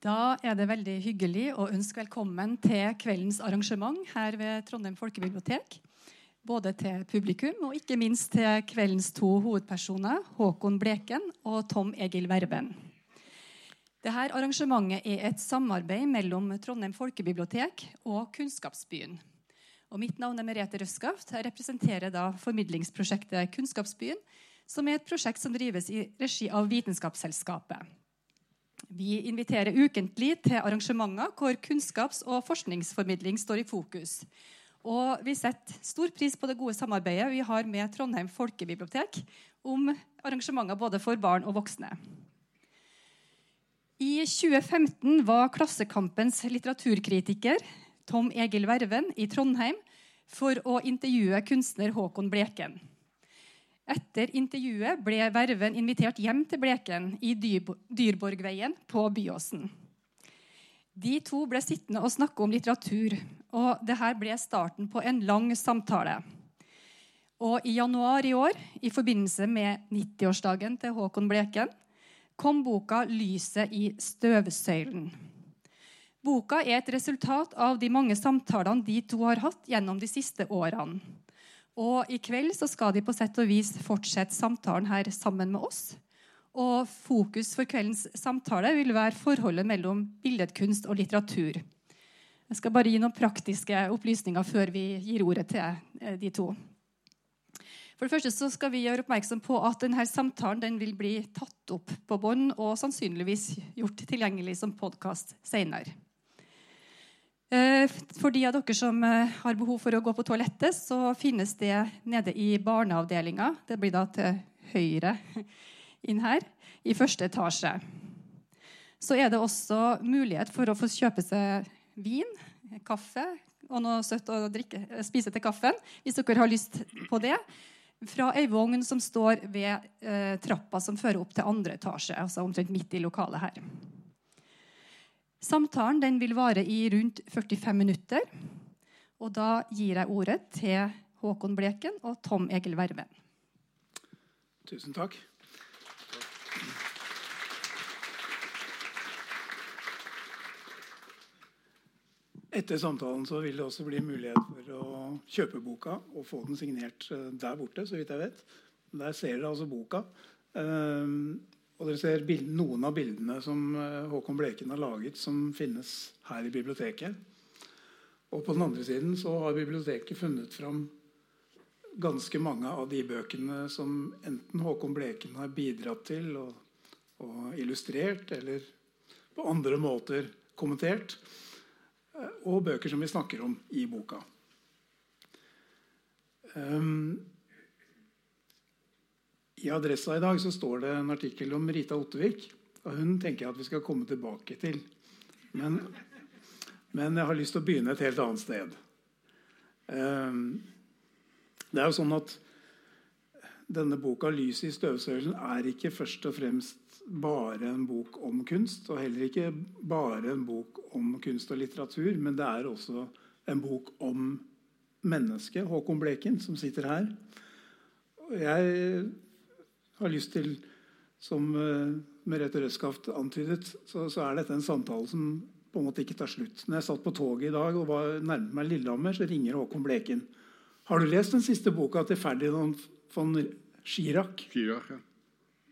Da er det veldig hyggelig å ønske velkommen til kveldens arrangement her ved Trondheim folkebibliotek. Både til publikum og ikke minst til kveldens to hovedpersoner, Håkon Bleken og Tom Egil Verben. Dette arrangementet er et samarbeid mellom Trondheim folkebibliotek og Kunnskapsbyen. Og mitt navn er Merete Røskaft. Jeg representerer da formidlingsprosjektet Kunnskapsbyen, som er et prosjekt som drives i regi av Vitenskapsselskapet. Vi inviterer ukentlig til arrangementer hvor kunnskaps- og forskningsformidling står i fokus. Og vi setter stor pris på det gode samarbeidet vi har med Trondheim folkebibliotek om arrangementer både for barn og voksne. I 2015 var Klassekampens litteraturkritiker Tom Egil Verven i Trondheim for å intervjue kunstner Håkon Bleken. Etter intervjuet ble Verven invitert hjem til Bleken i Dyrborgveien på Byåsen. De to ble sittende og snakke om litteratur, og dette ble starten på en lang samtale. Og I januar i år, i forbindelse med 90-årsdagen til Håkon Bleken, kom boka 'Lyset i støvsøylen'. Boka er et resultat av de mange samtalene de to har hatt gjennom de siste årene. Og i kveld så skal de på sett og vis fortsette samtalen her sammen med oss. Og fokus for kveldens samtale vil være forholdet mellom billedkunst og litteratur. Jeg skal bare gi noen praktiske opplysninger før vi gir ordet til eh, de to. For det første så skal vi gjøre oppmerksom på at denne samtalen den vil bli tatt opp på bånd og sannsynligvis gjort tilgjengelig som podkast senere. Eh, for de av dere som eh, har behov for å gå på toalettet, så finnes det nede i barneavdelinga. Det blir da til høyre inn her, i første etasje. Så er det også mulighet for å få kjøpe seg vin, kaffe og noe søtt å drikke, eh, spise til kaffen, hvis dere har lyst på det. Fra ei vogn som står ved trappa som fører opp til andre etasje. altså omtrent midt i lokalet her. Samtalen vil vare i rundt 45 minutter. Og da gir jeg ordet til Håkon Bleken og Tom Egil Verven. Tusen takk. Etter samtalen så vil det også bli mulighet for å kjøpe boka og få den signert eh, der borte. så vidt jeg vet. Der ser dere altså boka. Og dere ser bilden, noen av bildene som eh, Håkon Bleken har laget, som finnes her i biblioteket. Og på den andre siden så har biblioteket funnet fram ganske mange av de bøkene som enten Håkon Bleken har bidratt til og, og illustrert, eller på andre måter kommentert. Eh, og bøker som vi snakker om i boka. Um, i Adressa i dag så står det en artikkel om Rita Ottevik. og Hun tenker jeg at vi skal komme tilbake til. Men, men jeg har lyst til å begynne et helt annet sted. Ehm, det er jo sånn at denne boka 'Lyset i støvsøylen' er ikke først og fremst bare en bok om kunst, og heller ikke bare en bok om kunst og litteratur, men det er også en bok om mennesket, Håkon Bleken, som sitter her. Jeg har lyst til, som uh, Merete Røskaft antydet, så, så, er dette en samtale som på en måte ikke tar slutt. Når jeg satt på toget i dag og var nærmet meg Lillehammer, så ringer Håkon Bleken. Har du lest den siste boka til Ferdinand von Chirac? Chirac ja.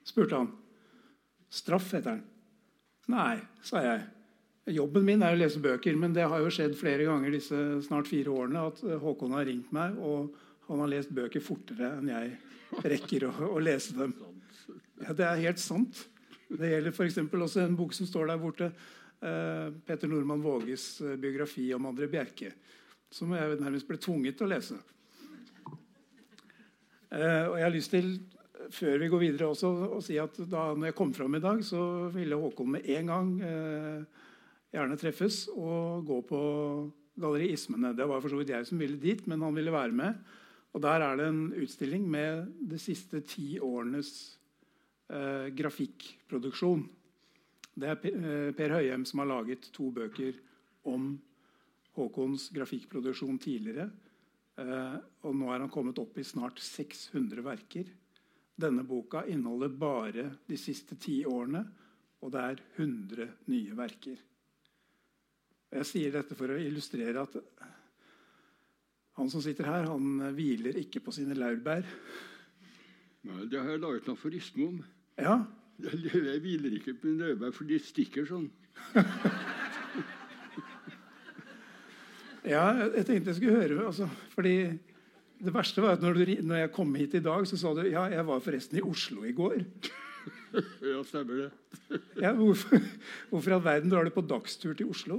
spurte han. Straff heter den. Nei, sa jeg. Jobben min er å lese bøker, men det har jo skjedd flere ganger disse snart fire årene at Håkon har ringt meg, og han har lest bøker fortere enn jeg rekker å, å lese dem. Ja, det er helt sant. Det gjelder f.eks. også en bok som står der borte. Uh, Peter Normann Våges uh, biografi om André Bjerke. Som jeg nærmest ble tvunget til å lese. Uh, og jeg har lyst til, før vi går videre, også å si at da når jeg kom fram i dag, så ville Håkon med en gang gjerne treffes og gå på Galleri Ismene. Det var for så vidt jeg som ville dit, men han ville være med. Og Der er det en utstilling med de siste ti årenes eh, grafikkproduksjon. Det er eh, Per Høyem som har laget to bøker om Håkons grafikkproduksjon tidligere. Eh, og nå er han kommet opp i snart 600 verker. Denne boka inneholder bare de siste ti årene og det er 100 nye verker. Jeg sier dette for å illustrere at han som sitter her, han hviler ikke på sine laurbær. Nei, det har jeg laget noe aforisme om. Ja, Jeg, jeg hviler ikke på mine laurbær, for de stikker sånn. ja jeg tenkte jeg skulle høre altså, fordi Det verste var at når, du, når jeg kom hit i dag, så sa du ja, jeg var forresten i Oslo i går. Ja, stemmer det. Ja, hvorfor, hvorfor i all verden drar du på dagstur til Oslo?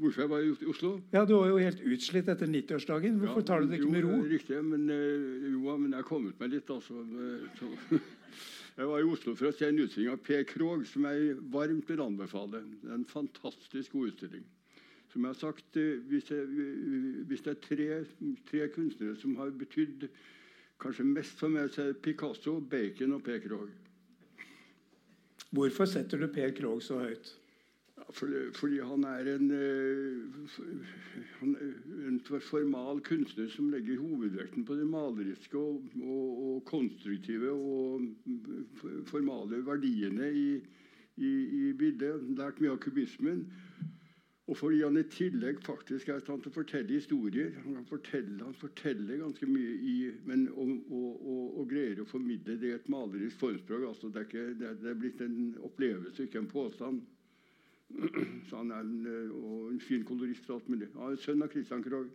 Hvorfor jeg var i Oslo? Ja, Du var jo helt utslitt etter 90-årsdagen. Hvorfor tar du det ikke med ro? Jo, riktig, men, eh, jo, men jeg har kommet meg litt, altså. eh, Jeg var i Oslo for å se en utstilling av P. Krogh, som jeg varmt vil anbefale. Det er en fantastisk god utstilling. Som jeg har sagt, eh, hvis, jeg, hvis det er tre, tre kunstnere som har betydd kanskje mest for meg, så er det Picasso, Bacon og P. Krogh. Hvorfor setter du Per Krogh så høyt? Fordi, han er en, eh, en formal kunstner som legger hovedvekten på det maleriske og, og, og konstruktive og formale verdiene i, i, i bildet. Lært mye av kubismen. Og fordi han i tillegg faktisk er i stand til å fortelle historier. Han kan fortelle, han forteller ganske mye i, men, og, og, og, og greier å formidle det i et malerisk formspråk. Altså, det, er ikke, det, er, det er blitt en opplevelse, ikke en påstand. Så han er en, eh, en fin kolorist og alt mulig. Er sønn av Christian Krogh.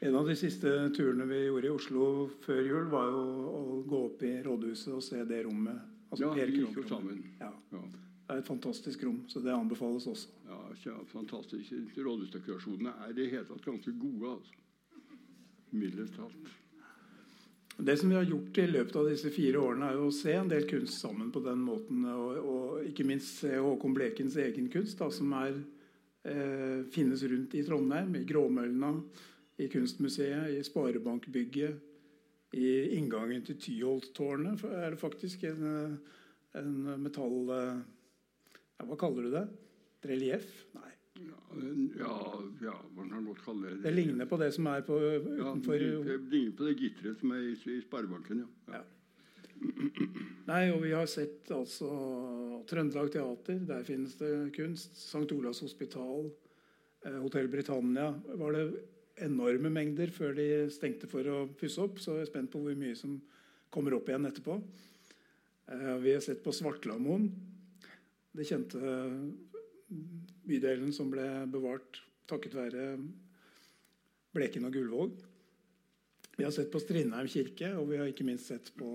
En av de siste turene vi gjorde i Oslo før jul, var jo å gå opp i rådhuset og se det rommet. Altså Ja, vi gikk jo sammen. Ja, Ja, det er et fantastisk rom, så det anbefales også. ja, ja fantastisk. Rådhusdekorasjonene er i det hele tatt ganske gode. altså. Mildest talt. Det som vi har gjort i løpet av disse fire årene, er å se en del kunst sammen på den måten. Og, og ikke minst se Håkon Blekens egen kunst, da, som er, eh, finnes rundt i Trondheim. I Gråmølna, i Kunstmuseet, i Sparebankbygget. I inngangen til Tyholttårnet er det faktisk en, eh, en metall... eh, hva kaller du det? Et relieff? Nei. Ja, ja, man kan godt kalle det. Det ligner på det som er på, ja, det ligner på det gitteret som er i, i Sparebanken. Ja. Ja. Nei, og vi har sett altså Trøndelag Teater, der finnes det kunst. St. Olavs Hospital, eh, Hotell Britannia. Var det enorme mengder før de stengte for å pusse opp. Så jeg er spent på hvor mye som kommer opp igjen etterpå. Eh, vi har sett på Svartlamoen, det kjente bydelen som ble bevart takket være Bleken og Gullvåg. Vi har sett på Strindheim kirke, og vi har ikke minst sett på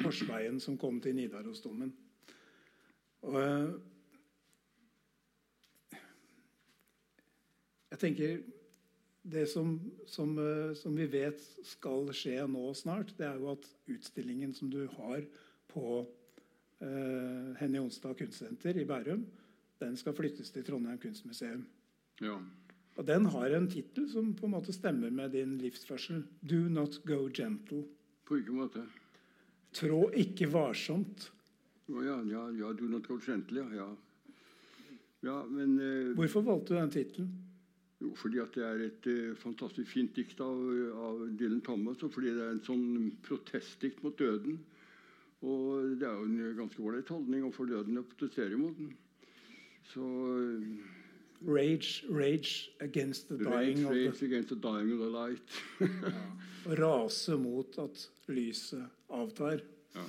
Korsveien som kom til Nidarosdomen. Eh, jeg tenker Det som, som, eh, som vi vet skal skje nå snart, det er jo at utstillingen som du har på eh, Henny Onsdag kunstsenter i Bærum, den skal flyttes til Trondheim kunstmuseum. Ja. Og den har en tittel som på en måte stemmer med din livsførsel. 'Do not go gentle'. På hvilken måte? Trå ikke varsomt. Ja, ja, ja, do not go gentle', ja. ja. Men eh, Hvorfor valgte du den tittelen? Jo, fordi det er et eh, fantastisk fint dikt av, av Dylan Thomas, og fordi det er en sånn protestdikt mot døden. Og det er jo en ganske ålreit holdning overfor døden å protestere mot den. Så eh, Rage, rage against the rage, dying of rage the against the dying of the light. ja. rase mot at lyset avtar. ja.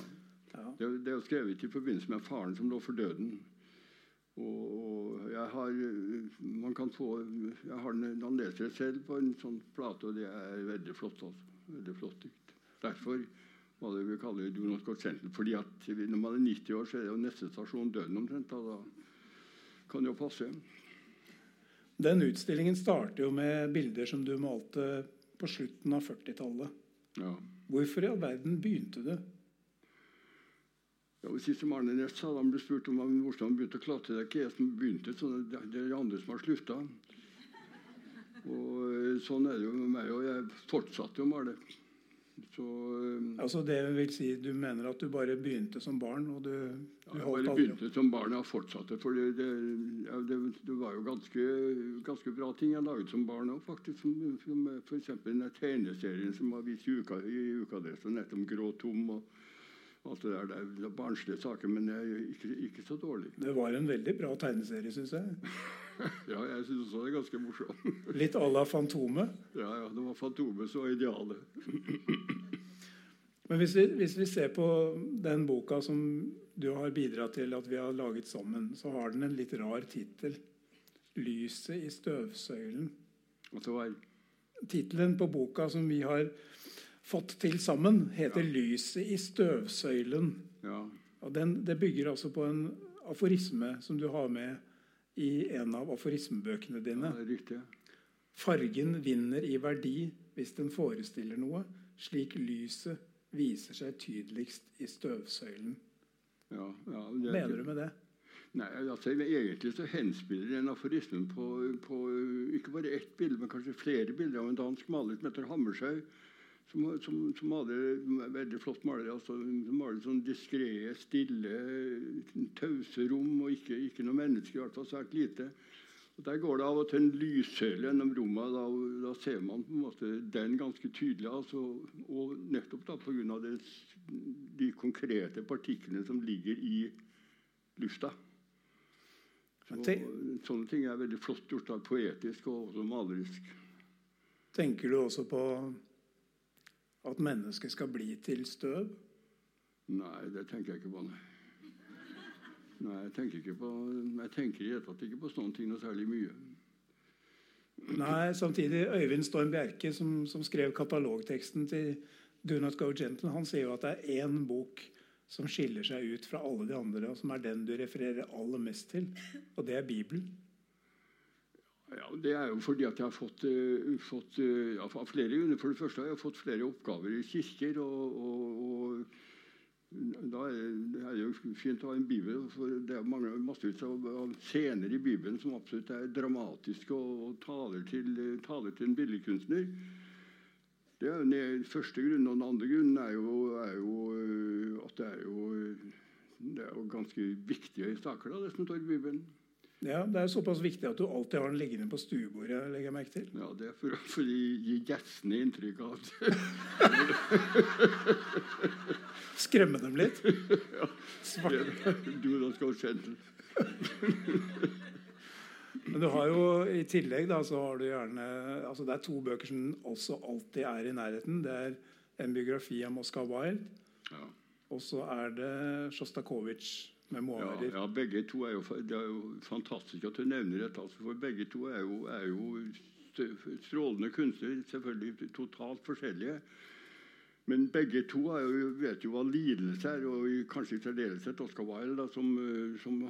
Ja. det, er jo skrevet i forbindelse med faren som lå for døden. Og, og jeg har man kan få, jeg har den, Han leser det selv på en sånn plate, og det er veldig flott. altså. Veldig flott dikt. Derfor hva det vi kaller Do Not Go Gentle. fordi at når man er 90 år, så er det jo neste stasjon døden omtrent. Da, da kan jo passe. Den utstillingen starter jo med bilder som du malte på slutten av 40-tallet. Ja. Hvorfor i all verden begynte du? Ja, og som Arne Næss sa, han ble spurt om hvordan han begynte å klatre. Det er ikke jeg som begynte, så det det er de andre som har slutta. Og eh, sånn er det jo med meg, og jeg fortsatte jo å male. Så eh, Altså det vil si, Du mener at du bare begynte som barn? og du, du jeg bare begynte som barn og fortsatte. For det, det, ja, det, det var jo ganske, ganske bra ting jeg laget som barn òg, faktisk. Som, som f.eks. den tegneserien som var vist i, uka, i Ukadressen, nettopp 'Grå tom'. og Alt det der, det er barnslige saker, men er ikke, ikke så dårlig. Det var en veldig bra tegneserie, syns jeg. Ja, jeg syns også det er ganske morsomt. Litt à la Fantomet. Ja, ja, det var Fantomet som var idealet. Men hvis vi, hvis vi ser på den boka som du har bidratt til at vi har laget sammen, så har den en litt rar tittel. 'Lyset i støvsøylen'. Og så var Tittelen på boka som vi har fått til sammen, heter 'Lyset i støvsøylen'. ja, Og den, Det bygger altså på en aforisme som du har med i en av aforismebøkene dine. ja, det er riktig. Fargen vinner i verdi hvis den forestiller noe, slik lyset viser seg tydeligst i støvsøylen. Ja, ja, det, Hva mener du med det? Nei, altså Egentlig så henspiller den aforismen på, på ikke bare ett bilde, men kanskje flere bilder av en dansk maler som heter Hammershaug. Som, som, som hadde veldig flott maler. altså som malte sånn diskré, stille, tause rom og ikke, ikke noe menneske, i hvert fall svært lite. Og Der går det av og til en lyssøyle gjennom rommet. Da, da ser man på en måte den ganske tydelig. Altså, og nettopp da pga. de konkrete partiklene som ligger i lufta. Så, sånne ting er veldig flott gjort. da, Poetisk og også malerisk. Tenker du også på at mennesket skal bli til støv? Nei, det tenker jeg ikke på. Nei, nei jeg tenker ikke på Jeg tenker i det tatt ikke på sånne ting noe særlig mye. Nei, samtidig Øyvind Storm Bjerke, som, som skrev katalogteksten til Do Not Go Gentle, han sier jo at det er én bok som skiller seg ut fra alle de andre, og som er den du refererer aller mest til, og det er Bibelen. Ja, Det er jo fordi at jeg har fått, uh, fått uh, ja, flere. For det første har jeg fått flere oppgaver i kirker. og, og, og da er det er jo fint å ha en bibel, for det er mange, massevis av, av scener i Bibelen som absolutt er dramatiske og, og taler, til, taler til en billedkunstner. Det er den første grunnen. Og den andre grunnen er jo, er jo øh, at det er jo, det er jo ganske viktige saker, da, det som står i Bibelen. Ja, Det er såpass viktig at du alltid har den liggende på stuebordet. legger jeg merke til. Ja, Det er for, for å gi gjestene inntrykk av det. Skremme dem litt. ja, Du da skal kjenne Men du har jo i tillegg da, så har du gjerne altså Det er to bøker som også alltid er i nærheten. Det er en biografi av Moskva Wild, ja. og så er det Sjostakovitsj Ja, måneder. ja, begge to er jo, det er jo fantastisk at du nevner dette. Altså, for begge to er jo, er jo strålende kunstnere. Selvfølgelig totalt forskjellige. Men begge to jo, vet jo hva lidelse er, og kanskje i særdeleshet Oscar Wilde, som, eh, som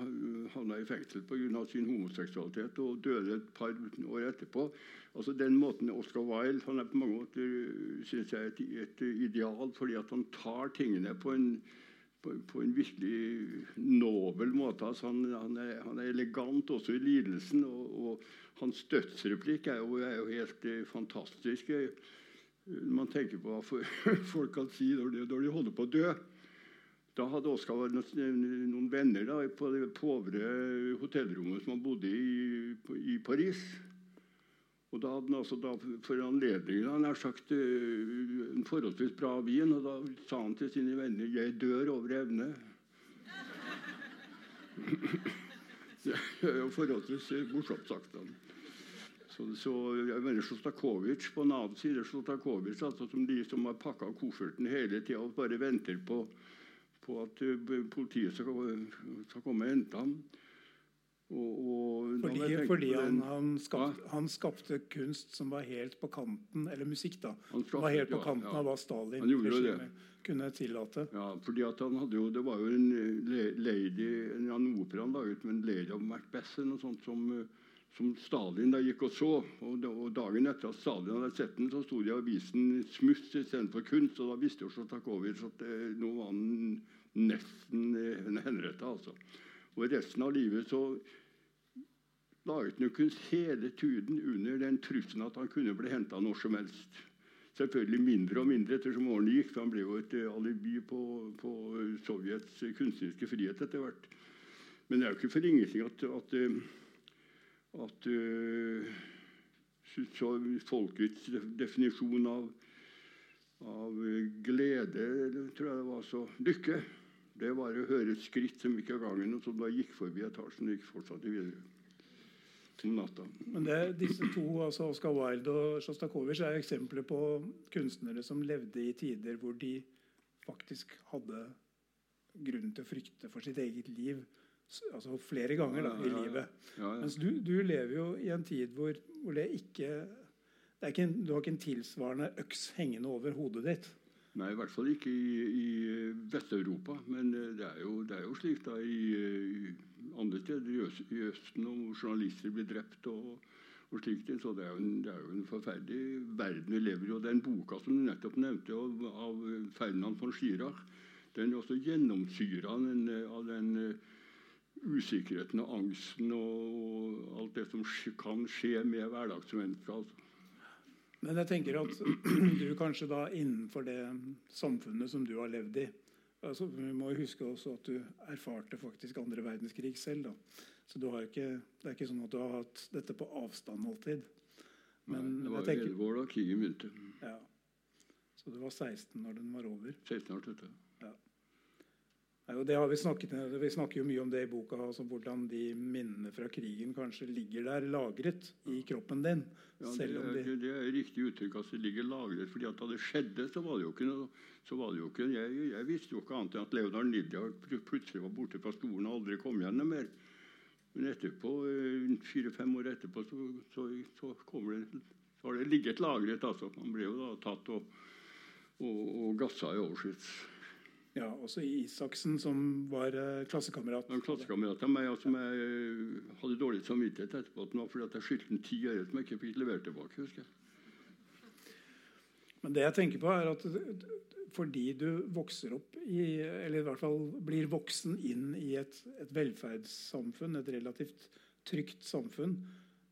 havna i fengsel pga. sin homoseksualitet og døde et par år etterpå. Altså den måten Oscar Wilde han er på mange måter synes jeg, et, et ideal, fordi at han tar tingene på en på, på en virkelig nobel måte. Altså han, han, er, han er elegant også i lidelsen. Og, og hans dødsreplikk er jo, er jo helt eh, fantastisk. Når Man tenker på hva folk kan si når de, når de holder på å dø. Da hadde Oskar noen, noen venner da, på det påvre hotellrommet som han bodde i i Paris. Og da hadde han altså da for anledningen han har sagt eh, en forholdsvis bra vin, og da sa han til sine venner 'Jeg dør over evne'. Det er jo forholdsvis morsomt sagt. Han. Så, så jeg mener Sjostakovitsj på en annen side Sjostakovitsj, altså som de som har pakka kofferten hele tida og bare venter på, på at eh, politiet skal, skal komme og hente ham. Og, og Fordi, fordi han, han, skapte, han skapte kunst som var helt på kanten Eller musikk, da. Som var helt på kanten ja. av hva Stalin kunne tillate. Ja, fordi han hadde jo, Det var jo en eh, lady, en opera han laget med en lady of Macbeth og sånt som, eh, som Stalin da gikk og så. Og, og Dagen etter at Stalin hadde sett den, så sto det i avisen 'Smuss' istedenfor kunst. Og da visste jo Sjostakovitsj at eh, nå var han nesten eh, henretta. Altså. Og resten av livet så laget ut Nukens hele tiden under den trusselen at han kunne bli henta når som helst. Selvfølgelig mindre og mindre ettersom årene gikk, for han ble jo et eh, alibi på, på Sovjets eh, kunstneriske frihet etter hvert. Men det er jo ikke for ingenting at, at, at, at eh, folkets definisjon av, av glede, eller tror jeg det var så lykke. Det var å høre et skritt som gikk av gangen, og som da gikk forbi etasjen og gikk fortsatt videre. Men det, disse to, altså Oscar Wilde og Sjostakovitsj, er eksempler på kunstnere som levde i tider hvor de faktisk hadde grunn til å frykte for sitt eget liv. Altså flere ganger da, i Ja, ja, ja. livet. Ja. Mens du, du lever jo i en tid hvor, hvor det ikke, det er ikke en, Du har ikke en tilsvarende øks hengende over hodet ditt. Nei, i hvert fall ikke i, i Vest-Europa. Men eh, det er, jo, det er jo slik da i, i andre steder i, øst, i Østen, hvor journalister blir drept og, og slikt. Så det er, en, det er jo en forferdelig verden vi lever i. Og den boka som du nettopp nevnte, av, av Ferdinand von Schirach, den er også gjennomsyra av den, eh, eh, usikkerheten og angsten og, og alt det som kan skje med hverdagsmennesket. Altså. Men jeg tenker at du kanskje da innenfor det samfunnet som du har levd i altså, Vi må huske også at du erfarte faktisk andre verdenskrig selv. da. Så du har ikke, det er ikke sånn at du har hatt dette på avstand alltid. Men Nei, det var jo 11 år da krigen begynte. ja. Så du var 16 når den var over. 16 år, det har Vi snakket vi snakker jo mye om det i boka, altså hvordan de minnene fra krigen kanskje ligger der lagret i kroppen din. Ja, det, er, de, det er riktig uttrykk at det ligger lagret. fordi at Da det skjedde, så var det jo ikke noe så var det jo ikke, jeg, jeg visste jo ikke annet enn at Leonard Nidia plutselig var borte fra skolen og aldri kom igjen mer. Men etterpå, eh, fire-fem år etterpå så, så, så, det, så har det ligget lagret. altså. Han ble jo da tatt og, og, og gassa i Auschwitz. Ja, Også Isaksen, som var eh, klassekamerat. En klassekamerat av meg som jeg eh, hadde dårlig samvittighet etterpå at fordi at jeg skyldte ham ti øre som jeg ikke fikk levert tilbake. husker jeg. Men det jeg tenker på, er at fordi du vokser opp i Eller i hvert fall blir voksen inn i et, et velferdssamfunn, et relativt trygt samfunn,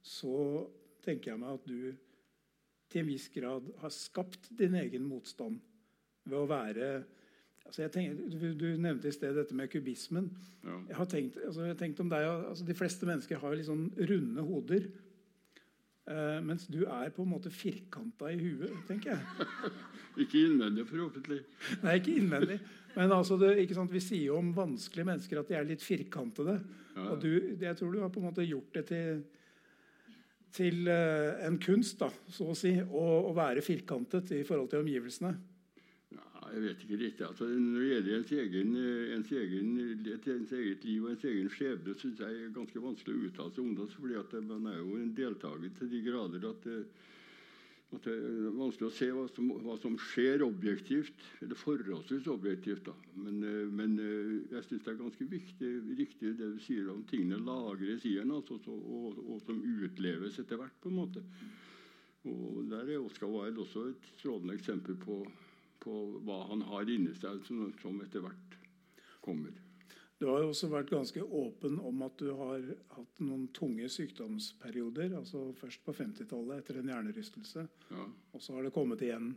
så tenker jeg meg at du til en viss grad har skapt din egen motstand ved å være altså jeg tenker, du, du nevnte i sted dette med kubismen. Ja. Jeg har tenkt, altså jeg har tenkt om deg, altså De fleste mennesker har litt sånn runde hoder. Uh, mens du er på en måte firkanta i huet, tenker jeg. Ikke innvendig, forhåpentlig. Nei, ikke innvendig. Men altså det, vi sier jo om vanskelige mennesker at de er litt firkantede. Ja. Og du, jeg tror du har på en måte gjort det til, til uh, en kunst, da, så å si, å, å være firkantet i forhold til omgivelsene. Jeg vet ikke riktig. Altså, når det gjelder ens, egen, eh, ens, egen, ens eget liv og ens egen skjebne, syns jeg er ganske vanskelig å uttale seg om det. fordi man er jo en deltaker til de grader at det, at det er vanskelig å se hva som, hva som skjer objektivt, eller forholdsvis objektivt. da. Men, eh, men eh, jeg syns det er ganske viktig, riktig det du sier om tingene lagres i en, altså, og, og, og som utleves etter hvert. på en måte. Og Der er Oscar Wilde også et strålende eksempel på, på hva han har inni seg, som, etter hvert kommer. Du har jo også vært ganske åpen om at du har hatt noen tunge sykdomsperioder. altså Først på 50-tallet etter en hjernerystelse, Ja. og så har det kommet igjen.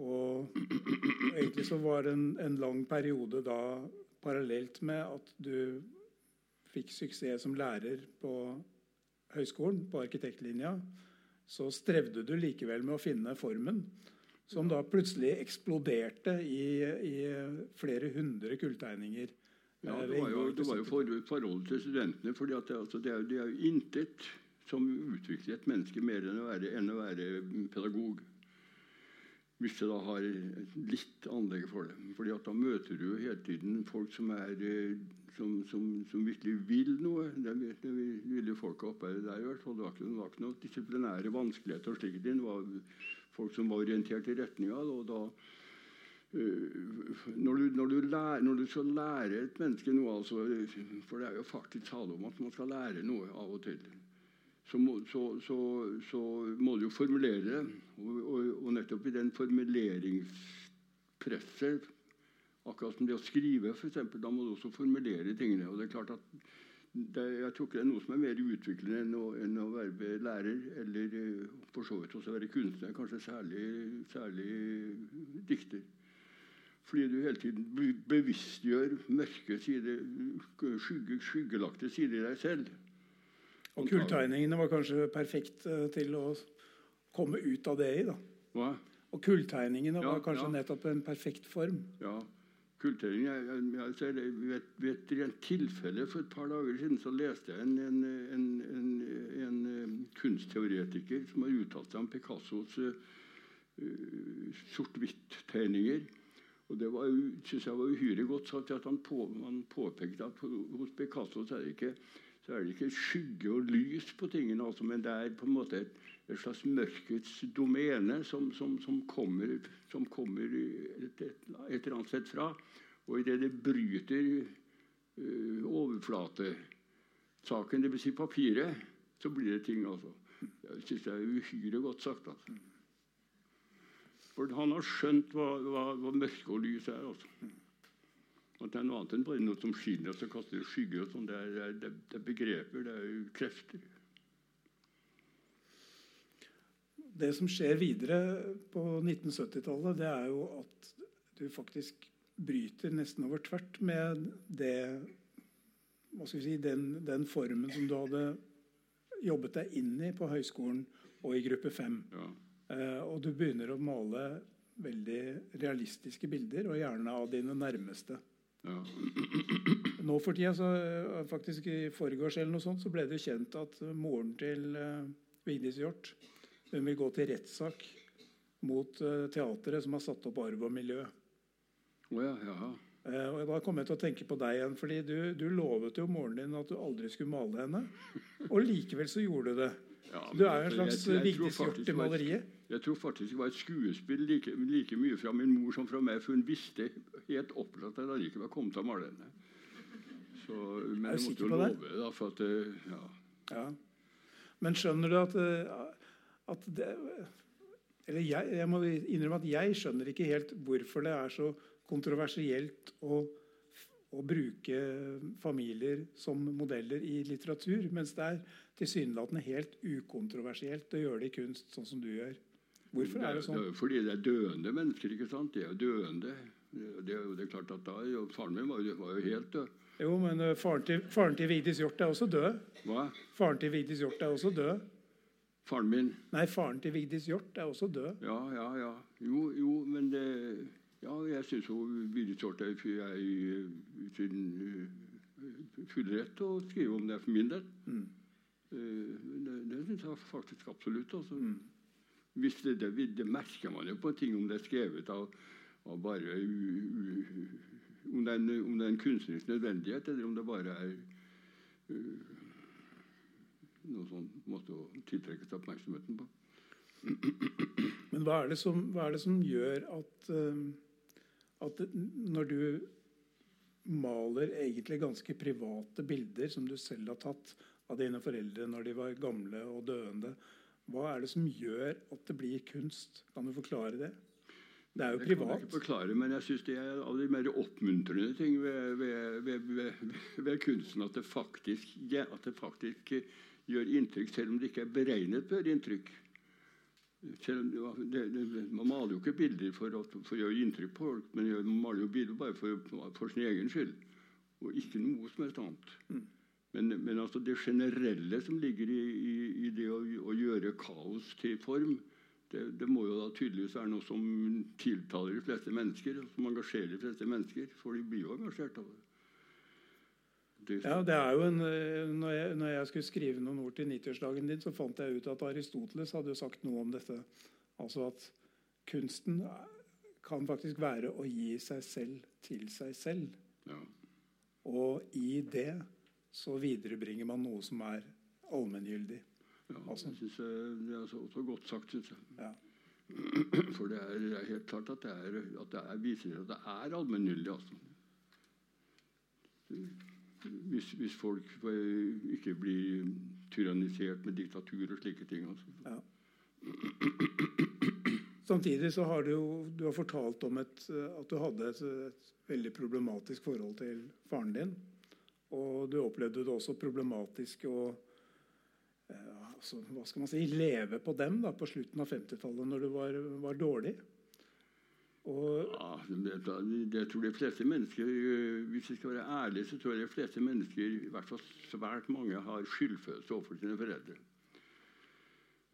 Og egentlig så var det en, en lang periode da parallelt med at du fikk suksess som lærer på høyskolen, på arkitektlinja, så strevde du likevel med å finne formen. Som da plutselig eksploderte i, i flere hundre kulltegninger. Ja, eh, det var jo, det var jo for, forholdet til studentene. For det, altså, det, er, det er jo intet som utvikler et menneske mer enn å være, enn å være pedagog. Hvis du da har litt anlegg for det. Fordi at Da møter du jo hele tiden folk som, er, eh, som, som, som virkelig vil noe. Det, vil- det vil- ville jo folk oppe der i hvert fall. Det var ikke, noen disiplinære vanskeligheter. og slikt. Det var folk som var orientert i retninga. Og da Øh, når, du, når, når du skal lære et menneske noe altså, For det er jo faktisk tale om at man skal lære noe av og til. Så må, så, så, så må du jo formulere det. Og, og, og nettopp i den formuleringspresset Akkurat som det å skrive, for eksempel, da må du også formulere tingene. og det er klart at det, Jeg tror ikke det er noe som er mer utviklende enn å, enn å være lærer, eller eh, for så vidt også være kunstner, kanskje særlig, særlig dikter. Fordi du hele tiden bevisstgjør mørke sider, skygge, skyggelagte sider i deg selv. Og kulltegningene var kanskje perfekt eh, til å komme ut av det i. da. Hva? Og kulltegningene Ja, var kanskje ja. nettopp en perfekt form. Ja. Kulltering jeg, jeg, jeg ved, ved et rent tilfelle For et par dager siden så leste jeg en, en, en, en, eh, kunstteoretiker som har uttalt seg om Picassos uh, sort-hvitt-tegninger. Og Det synes jeg var uhyre godt sagt. at Han, på, han påpekte at hos Picasso så er det ikke så er det ikke skygge og lys på tingene, altså, men det er på en måte et, et slags mørkets domene som, som, som kommer, som kommer et, et, et eller annet sted fra. Og idet det bryter uh, overflatesaken, dvs. Si papiret, så blir det ting. altså. Jeg syns det er uhyre godt sagt. altså. For han har skjønt hva, hva, hva mørke og lys er. altså. At det er noe annet enn bare noe som skinner og så kaster skygger. og sånn. Det, det, det er begreper, det er jo krefter. Det som skjer videre på 1970-tallet, det er jo at du faktisk bryter nesten over tvert med det si, den, den formen som du hadde jobbet deg inn i på høyskolen og i gruppe 5. Ja. Eh, og du begynner å male veldig realistiske bilder, og gjerne av dine nærmeste. Ja. Nå for tida, så, eh, faktisk i forgårs eller noe sånt, så ble det kjent at eh, moren til uh, Vigdis Hjorth hun vil gå til rettssak mot uh, teatret som har satt opp Arv og miljø. Oh, ja, ja. Uh, og Da kom jeg til å tenke på deg igjen, fordi du, du lovet jo moren din at du aldri skulle male henne. Og likevel så gjorde du det. Ja, Du er jo en slags Vigdis Hjorth i var maleriet. Jeg tror faktisk det var et skuespill like, like mye fra min mor som fra meg, for hun visste helt opplagt at jeg likevel kom til å male henne. Så, men jeg måtte jo love det, da, for at eh, ja. Ja. Men skjønner du at, eh, at det, Eller jeg, jeg må innrømme at jeg skjønner ikke helt hvorfor det er så kontroversielt å, å bruke familier som modeller i litteratur, mens det er tilsynelatende helt ukontroversielt å gjøre det i kunst, sånn som du gjør. Hvorfor er det Det sånn? er fordi det er døende mennesker. ikke sant? De er døende. Det, det, er det er klart at da, jo- Faren min var jo, var jo helt død. Jo, men eh, faren til, faren til Vigdis Hjorth er også død. Hva? Faren til Vigdis Hjorth er også død. Faren min? Nei, faren til Vigdis Hjorth er også død. Ja, ja, ja. Jo, jo, men det Ja, jeg syns Vigdis Hjorth er i- sin uh, fulle rett til å skrive om det for min del. Mm. Eh, det det syns jeg faktisk absolutt. Altså. Mm. Hvis det, det, det merker man jo på ting om det er skrevet av, av bare u, u, om, det er en, om det er en kunstnerisk nødvendighet, eller om det bare er uh, noe å tiltrekke seg oppmerksomheten på. Men hva er det som, er det som gjør at, eh, at når du maler egentlig ganske private bilder som du selv har tatt av dine foreldre når de var gamle og døende, hva er det som gjør at det blir kunst? Kan du forklare det? Det er jo Det kan jeg kan ikke forklare, men jeg syns det er av de mer oppmuntrende ting ved, ved, ved, ved, kunsten at det, faktisk, at det faktisk gjør inntrykk, selv om det ikke er beregnet på å gjøre inntrykk. Selv om det, det, man maler jo ikke bilder for for å gjøre inntrykk på folk, men man maler jo bilder bare for, for sin egen skyld. Og ikke noe som helst annet. Mm. Men, men altså det generelle som ligger i, i, i det å, å gjøre kaos til form, det, det må jo da tydeligvis være noe som tiltaler de fleste mennesker, som engasjerer de fleste mennesker. For de blir jo engasjert av det. Ja, det er jo en, eh, når, jeg, når jeg skulle skrive noen ord til 90-årsdagen din, så fant jeg ut at Aristoteles hadde sagt noe om dette. Altså at kunsten kan faktisk være å gi seg selv til seg selv. ja. Og i det så viderebringer man noe som er allmenngyldig. Ja, Altså. det, synes jeg, Det er så, så godt sagt, syns jeg. Ja. For det er, det er helt klart at det, er, at det er, viser at det er allmenngyldig. Altså. Hvis, hvis folk eh, ikke blir tyrannisert med diktatur og slike ting. Altså. Ja. Samtidig så har du jo du har fortalt om et, eh, at du hadde et, et veldig problematisk forhold til faren din. Og du opplevde det også problematisk å eh, altså, hva skal man si, leve på dem da, på slutten av 50-tallet, når du var, var dårlig. Og Ja, jeg tror de fleste mennesker øh, Hvis vi skal være ærlige, så tror jeg de fleste mennesker, i hvert fall svært mange, har skyldfølelse overfor sine foreldre.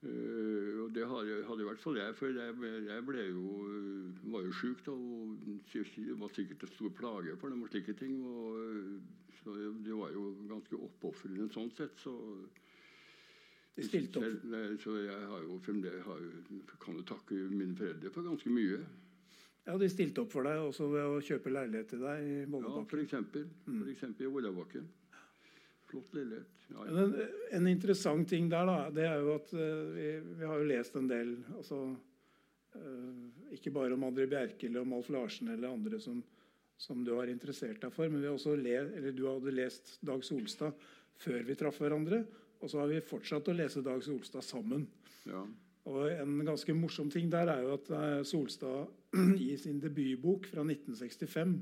Uh, og det hadde, i hvert fall jeg, for jeg, jeg ble jo, var jo sjuk da, og det var sikkert en stor plage for dem og slike ting. Og, så det var jo ganske oppofrende sånn sett. så opp. Så jeg har jo, har, kan jo takke mine foreldre for ganske mye. Ja, De stilte opp for deg også ved å kjøpe leilighet til deg i Mollebakken? Ja, eksempel. For i Vollabakken. Flott leilighet. Ja, ja. En, en, interessant ting der da, det er jo at uh, vi, vi, har jo lest en del altså, uh, Ikke bare om André Bjerke eller om Alf Larsen eller andre som, som, du har interessert deg for, men vi har også le, eller du hadde lest Dag Solstad før vi traff hverandre. Og så har vi fortsatt å lese Dag Solstad sammen. Ja. Og En ganske morsom ting der er jo at uh, Solstad i sin debutbok fra 1965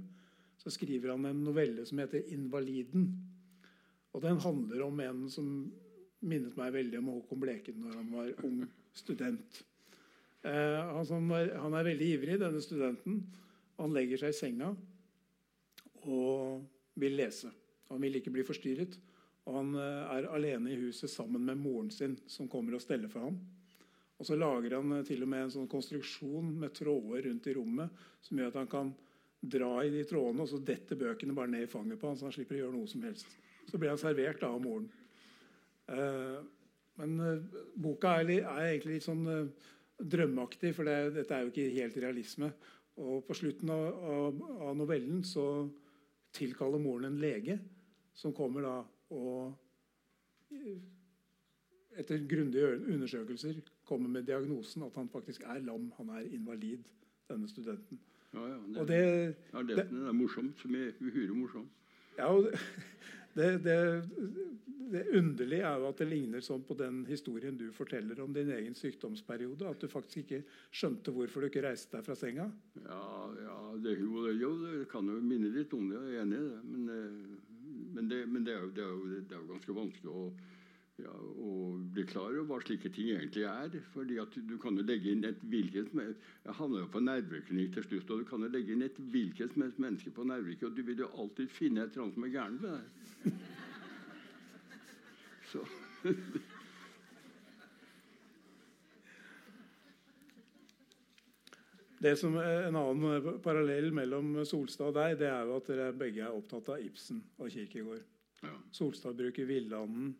så skriver han en novelle som heter 'Invaliden'. Og den handler om en som minnet meg veldig om Håkon Bleken når han var ung student. Eh, han, han, er veldig ivrig, denne studenten. Han legger seg i senga og vil lese. Han vil ikke bli forstyrret. Og han eh, er alene i huset sammen med moren sin, som kommer og steller for ham. Og så lager han eh, til og med en sånn konstruksjon med tråder rundt i rommet som gjør at han kan dra i de trådene, og så detter bøkene bare ned i fanget på han, så han slipper å gjøre noe som helst. Så blir han servert da, av moren. Eh, men eh, boka er, egentlig litt sånn eh, drømmeaktig, for det, dette er jo ikke helt realisme. Og på slutten av, novellen så tilkaller moren en lege, som kommer da og etter grundige undersøkelser kommer med diagnosen at han faktisk er lam. Han er invalid, denne studenten. Ja, ja, det, det, ja, det, det, er morsomt. Som uhyre morsomt. Ja, det, det, underlige er jo at det ligner sånn på den historien du forteller om din egen sykdomsperiode. At du faktisk ikke skjønte hvorfor du ikke reiste deg fra senga. Ja, ja det, jo, jo, det kan jo minne litt om det. Jeg er enig i det. Men, eh, men, men er jo, er jo, det, er jo, ganske vanskelig å ja, og bli klar over hva slike ting egentlig er. fordi at Du kan jo legge inn et hvilket som helst Jeg havna jo på nerveklinikk til slutt. og Du kan jo legge inn et hvilket som helst menneske på nerveklinikk, og du vil jo alltid finne et eller annet som er gærent med deg. Så Det som er En annen parallell mellom Solstad og deg det er jo at dere begge er opptatt av Ibsen og Kirkegård. Ja. Solstad bruker Villanden,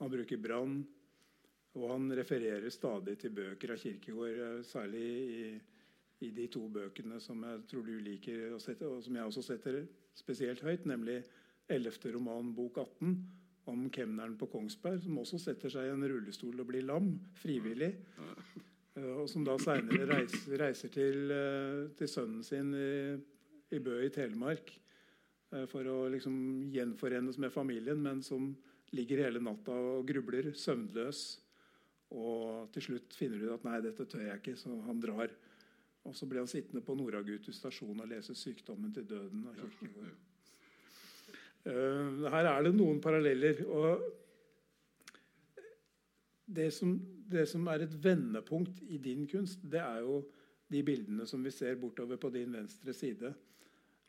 han bruker Brann. Og han refererer stadig til bøker av Kirkegård, eh, særlig i, i, de to bøkene som jeg tror du liker, sette, og som jeg også setter spesielt høyt, nemlig 11. roman, bok 18, om kemneren på Kongsberg, som også setter seg i en rullestol og blir lam frivillig. Eh, og som da seinere reiser, reiser til, eh, til, sønnen sin i, i Bø i Telemark for å liksom gjenforenes med familien, men som ligger hele natta og grubler, søvnløs. Og til slutt finner du at 'nei, dette tør jeg ikke', så han drar. Og så blir han sittende på Noragutu stasjon og lese 'Sykdommen til døden' av Kirkegård. Uh, her er det noen paralleller. og det som, det som, er et vendepunkt i din kunst, det er jo de bildene som vi ser bortover på din venstre side.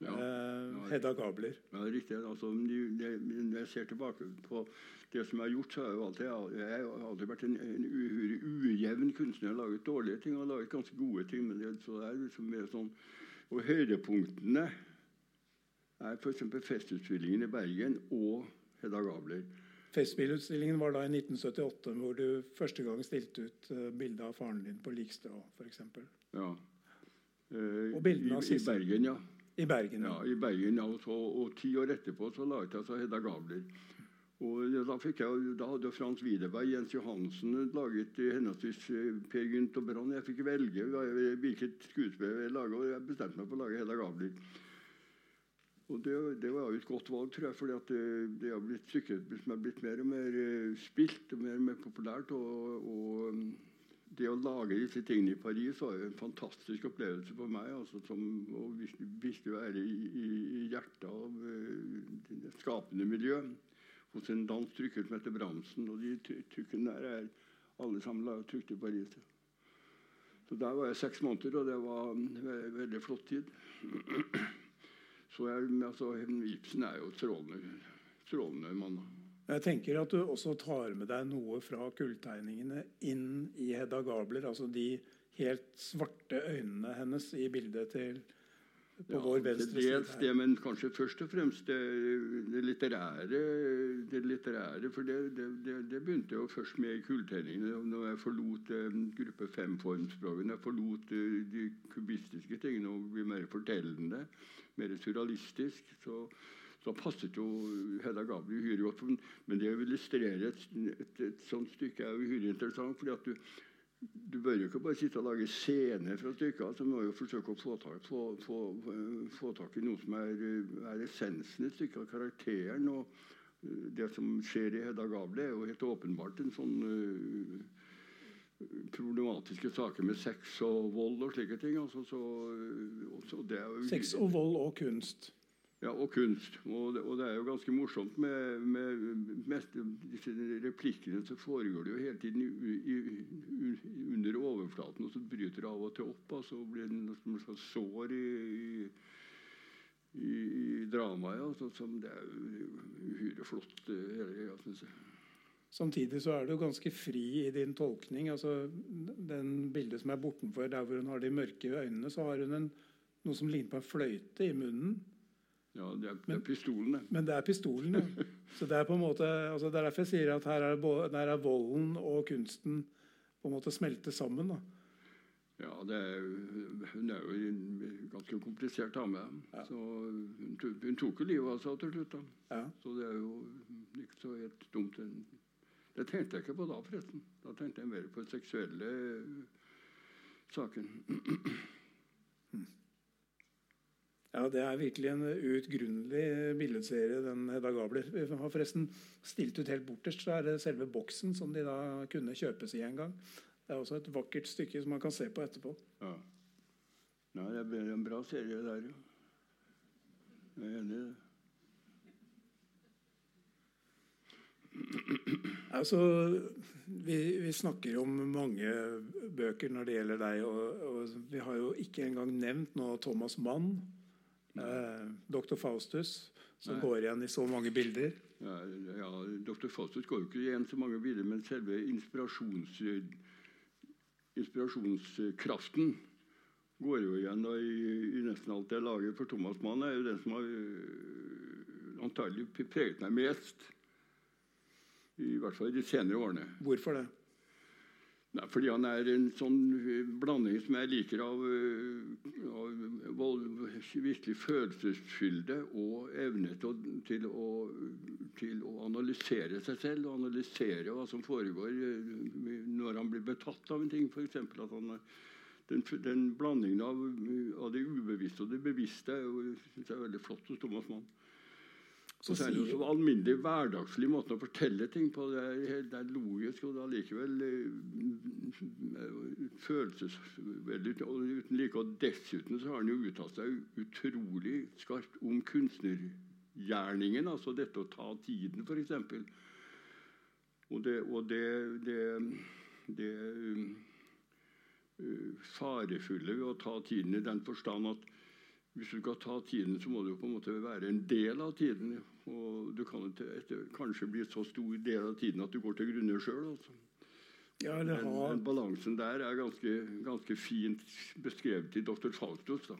Ja, eh, Hedda Gabler. Ja, det er riktig. Altså, når jeg ser tilbake på det som jeg har gjort, så har jeg alltid, jeg har alltid vært en, en uhyre ujevn kunstner. Jeg har laget dårlige ting og laget ganske gode ting. men det, så det er liksom mer sånn, Og høydepunktene er f.eks. Festutstillingen i Bergen og Hedda Gabler. Festspillutstillingen var da i 1978, hvor du første gang stilte ut uh, bilde av faren din på likstrå, f.eks. Ja. Eh, og bildene av Sissel. I Bergen, ja. I Bergen, ja. i Bergen, ja. Og, så, og ti år etterpå så laget jeg så Hedda Gabler. Og da, jeg, da, hadde Frans Widerberg Jens Johansen laget henholdsvis eh, Per Gynt og Brann. Jeg fikk velge hvilket skuespill jeg laget, og jeg bestemte meg for å lage Hedda Gabler. Og det, det, var jo et godt valg, tror jeg, for det, det har blitt stykket som er blitt mer og mer eh, spilt og mer og mer populært. og, og det å lage disse tingene i Paris var jo en fantastisk opplevelse for meg. Altså, som å være i, i, hjertet av uh, det skapende miljø hos en dansk trykker som heter Bramsen. Og de trykkene der er alle sammen trykt i Paris. Så Der var jeg seks måneder, og det var en veldig flott tid. Så jeg, altså, Ibsen er jo strålende, strålende mann. Jeg tenker at du også tar med deg noe fra kulltegningene inn i Hedda Gabler. Altså de helt svarte øynene hennes i bildet til på Ja, vår venstre side. dels det, men kanskje først og fremst det, det litterære. Det litterære, For det, det, det, det begynte jo først med kulltegningene. Når jeg forlot eh, gruppe fem-formspråket, når jeg forlot eh, de kubistiske tingene og ble mer fortellende, mer surrealistisk, så, så passet jo Hedda Gabel uhyre godt. For- Men det å illustrere et, et, et sånt stykke er uhyre interessant. fordi at du du bør jo ikke bare sitte og lage scener fra stykket. Altså, du må jo forsøke å få tak, få, få, få tak i noe som er, er essensen i stykket, av karakteren. og eh, Det som skjer i Hedda Gable, er jo helt åpenbart en sånn uh, problematiske saker med sex og vold og slike ting. Altså, så, og så det er jo, Sex og vold og kunst. Ja, og kunst. Og og det er jo ganske morsomt med, med, med disse replikkene. Så foregår det jo hele tiden i, i, under overflaten, og så bryter det av og til opp. Og så blir det noe slags sår i, i, i, dramaet. Altså, som det er uhyre flott, eh, hele syns jeg. Samtidig så er du ganske fri i din tolkning. altså Den bildet som er bortenfor der hvor hun har de mørke øynene, så har hun en, noe som ligner på en fløyte i munnen. Ja, det er, det er pistolene. Men det er pistolene. Så det er på en måte, altså det er derfor jeg sier at her er, både, der er volden og kunsten på en måte smelter sammen. da. Ja, det er, Hun er jo ganske komplisert dame. Så hun, hun tok jo livet av seg til slutt. da. Ja. Så det er jo ikke så helt dumt. Det tenkte jeg ikke på da, forresten. Da tenkte jeg mer på seksuelle saken. Ja, det er virkelig en uutgrunnelig billedserie, den Hedda Gabler. Har forresten stilt ut helt borterst, så er det selve boksen som de da kunne kjøpes i en gang. Det er også et vakkert stykke som man kan se på etterpå. Ja. Nei, det blir en bra serie der, jo. Jeg er enig i det. Altså, vi, vi snakker om mange bøker når det gjelder deg. Og, og vi har jo ikke engang nevnt nå Thomas Mann, eh, Dr. Faustus, som Nei. går igjen i så mange bilder. Ja, ja, Dr. Faustus går jo ikke igjen så mange bilder, men selve inspirasjons, inspirasjonskraften går jo igjen da, i, i nesten alt jeg lager. For Thomas Mann er jo den som har øh, antagelig preget meg mest. I hvert fall i de senere årene. Hvorfor det? Nei, fordi han er en sånn øh, blanding som jeg liker av, øh, av virkelig følelsesfylde og evne til, å- til, å, til å analysere seg selv og analysere hva som foregår øh, når han blir betatt av en ting. F.eks. at han den, den blandingen av, av det ubevisste og det bevisste syns jeg er veldig flott hos Thomas Mann. Så Og så er det jo sier- så alminnelig hverdagslig måte å fortelle ting på. Det er, helt- det er logisk, og det er likevel eh, følelsesveldig uten like. Og dessuten så har han jo uttalt seg utrolig skarpt om kunstnergjerningen. Altså dette å ta tiden, f.eks. Og det, og det, det, det um, farefulle ved å ta tiden i den forstand at hvis du skal ta tiden, så må du på en måte være en del av tiden. Og du kan etter, kanskje bli så stor del av tiden at du går til grunne sjøl. Altså. Ja, har... men, den balansen der er ganske, ganske fint beskrevet i Dr. Faustus. Da.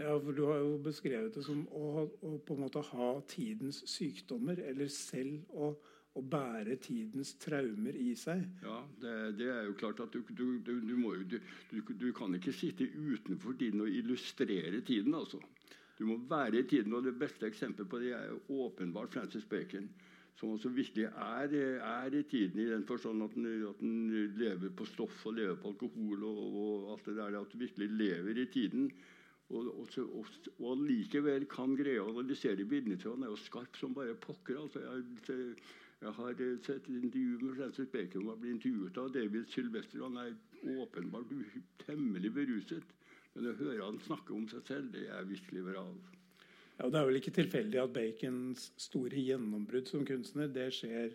ja, for du har jo beskrevet det som å, å på en måte ha tidens sykdommer, eller selv å, å bære tidens traumer i seg. Ja, det, det er jo klart at du, du, du, jo, du, kan ikke sitte utenfor tiden og illustrere tiden. altså. Du må være i tiden, og det beste eksempelet på det er jo åpenbart Francis Bacon. Som også virkelig er, er i tiden, i den forstand at den, lever på stoff og lever på alkohol og, og alt det der. At du virkelig lever i tiden. Og, og likevel kan greie å analysere bildene til han er jo skarp som bare pokker. altså jeg, jeg har eh, sett et intervju med Francis Bacon og blir intervjuet av David Sylvester. Han er åpenbart temmelig beruset. Men å høre han snakke om seg selv, det er virkelig bra. Ja, Det er vel ikke tilfeldig at Bacons store gjennombrudd som kunstner det skjer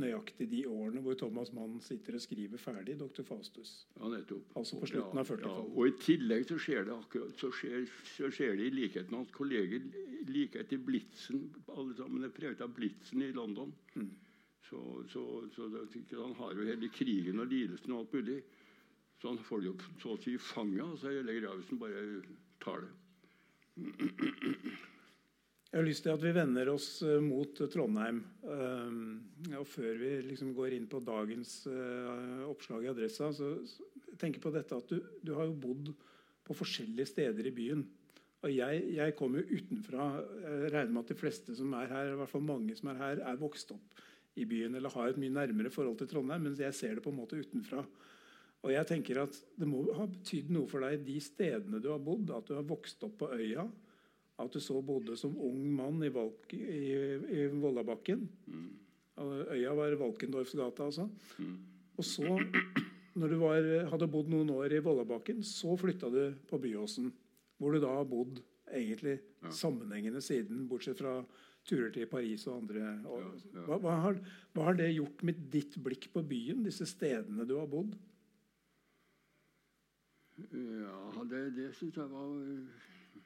nøyaktig de årene hvor Thomas Mann sitter og skriver ferdig Dr. Faustus. Ja, nettopp. Altså på slutten av 40-tallet. Ja, og I tillegg så skjer det akkurat, så skjer, så skjer det i likhet med hans kolleger like etter Blitzen. Alle sammen er preget av Blitzen i London. Mm. Så, så, så det, han har jo hele krigen og lidelsen og alt mulig. Så han får det jo så å si i fanget. Og så hele Gravesen bare tar det. Jeg har lyst til at vi vender oss eh, mot Trondheim. Eh, og før vi liksom går inn på dagens eh, oppslag i Adressa, så tenk på dette at du, du, har jo bodd på forskjellige steder i byen. Og jeg, jeg kommer jo utenfra. Jeg regner med at de fleste som er her, i hvert fall mange som er her, er vokst opp i byen eller har et mye nærmere forhold til Trondheim, mens jeg ser det på en måte utenfra. Og jeg tenker at Det må ha betydd noe for deg de stedene du har bodd, at du har vokst opp på øya at du så bodde som ung mann i, Valk, i, i Vollabakken. Mm. Øya var Valkendorfsgata, altså. Mm. Og så, når du var, hadde bodd noen år i Vollabakken, så flytta du på Byåsen. Hvor du da har bodd egentlig ja. sammenhengende siden, bortsett fra turer til Paris og andre. Og, ja, ja. Hva, hva, har, hva, har, det gjort med ditt blikk på byen, disse stedene du har bodd? Ja, det, det syns jeg var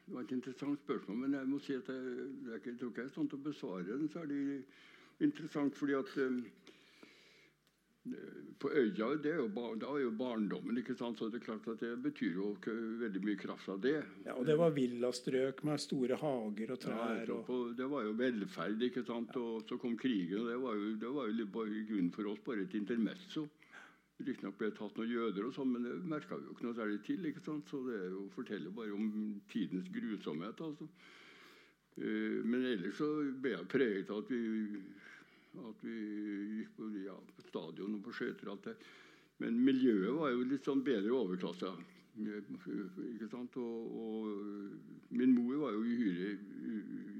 det var et interessant spørsmål, men jeg må si at jeg, jeg, tror ikke jeg er sånn til å besvare den særlig interessant. fordi at um, på øya det er jo, da er jo barndommen. ikke sant? Så det er klart at det betyr jo ikke veldig mye kraft av det. Ja, Og det var villastrøk med store hager og trær. Ja, og... Det var jo velferd. ikke sant? Og så kom krigen, og det var jo, det var jo grunnen for oss bare et intermesso. Riktignok ble det tatt noen jøder, og sånn, men det merka vi jo ikke noe særlig til. ikke sant? Så det jo, forteller bare om tidens grusomhet. altså. Uh, men ellers så ble jeg preget av at vi, at vi gikk på, ja, på stadion og på skøyter. Men miljøet var jo litt sånn bedre overklasse. Ikke sant? Og, og min mor var jo uhyre